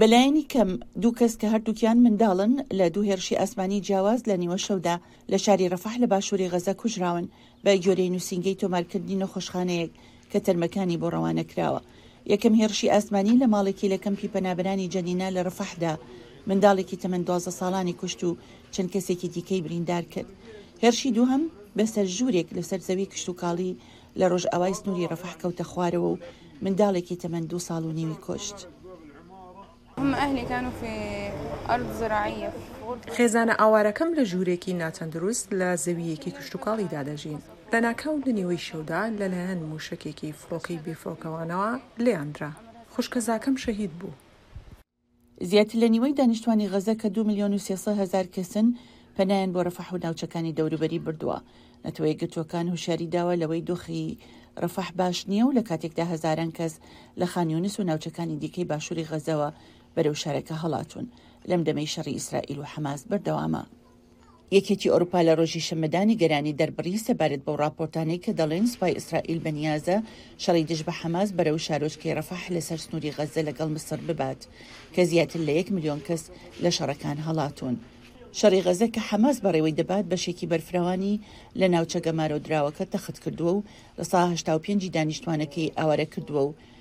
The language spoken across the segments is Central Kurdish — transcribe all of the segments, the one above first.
بەلایەنی کەم دوو کەس کە هەردووکیان منداڵن لە دوو هێرشی ئاسمانی جیاواز لە نیوەشەودا لە شاری رەفەح لە باشووری غەزە کوژراون، بەگوێرەی نووسینگەی تۆمارکردنی نەخۆشخانەیەک کە تەرمەکانی بۆ رەوانەکراوە. یەکەم هێرشی ئاسمانی لە ماڵێکی لە کەمپی پەنابەرانی جەنینا لە رەفەحدا منداڵێکی تەمەن دوازدە ساڵانی کوشت و چەند کەسێکی دیکەی بریندارکرد. هێرشی دووهەم بەسەر ژوورێک لەسەر زەوی کشتوکاڵی لە ڕۆژئاوای سنووری ڕەفەح کەوتە خوارەوە و منداڵێکی تەمەن دوو ساڵ و نیوی کوشت. خێزانە ئاوارەکەم لە ژوورێکی ناتەندروست لە زەوییەکی کشتوکاڵیدا دەژین، لەناکاو لە نیوەی شەودا لەلایەن مووشەکێکی فڕۆکەی بێفڕۆکەوانەوە لێیان درا، خوشکەزاکەم شەهید بوو. زیاتر لە نیوەی دانیشتوانی غەزە کە دوو ملیۆن و سێ سەد هەزار کەسن، پەنایان بۆ رەفەح و ناوچەکانی دەوروبەری بردووە. نەتەوە یەکگرتووەکان هۆشیاری داوە لەوەی دۆخی رەفەح باش نییە و لە کاتێکدا هەزاران کەس لە خان یونس و ناوچەکانی دیکەی باشووری غەزەوە بەرەو شارەکە هەڵاتوون، لەم دەمەی شەڕی ئیسرائیل و حەماس بەردەوامە. یەکێتی ئەوروپا لە ڕۆژی شەممەدا نیگەرانی دەربڕی سەبارەت بەو ڕاپۆرتانەی کە دەڵێن سوپای ئیسرائیل بەنیازە شەڕی دژ بە حەماس بەرەو شارۆچکەی ڕەفەح لەسەر سنووری غەززە لەگەڵ میسڕ ببات کە زیاتر لە یەک ملیۆن کەس لە شەڕەکان هەڵاتوون. شەڕی غەززە کە حەماس بەڕێوەی دەبات بەشێکی بەرفراوانی لە ناوچە گەمارۆدراوەکە تەختکردووە و لە سەها هەشتا و پێنج ی دانیشتووانەکەی ئاوارە کردووە و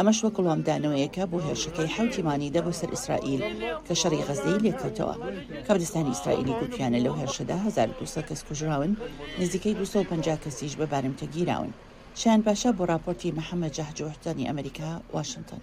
ئەمەش وەک وڵامدانەوەیەکە بۆ هێرشەکەی حەوتی مانگیدا بۆ سەر ئیسرائیل کە شەڕی غەززەی لێکەوتەوە. کەبەدستانی ئیسرائیلی گوتویانە لەو هێرشەدا هەزار و دوو سەد کەس کوژراون، نزیکەی دوو سەد و پەنجا کەسیش بە بارمتە گیراون. شایان باشە بۆ ڕاپۆرتی محەممەد جەحجوح، جانیئەمەریکا، واشنتن.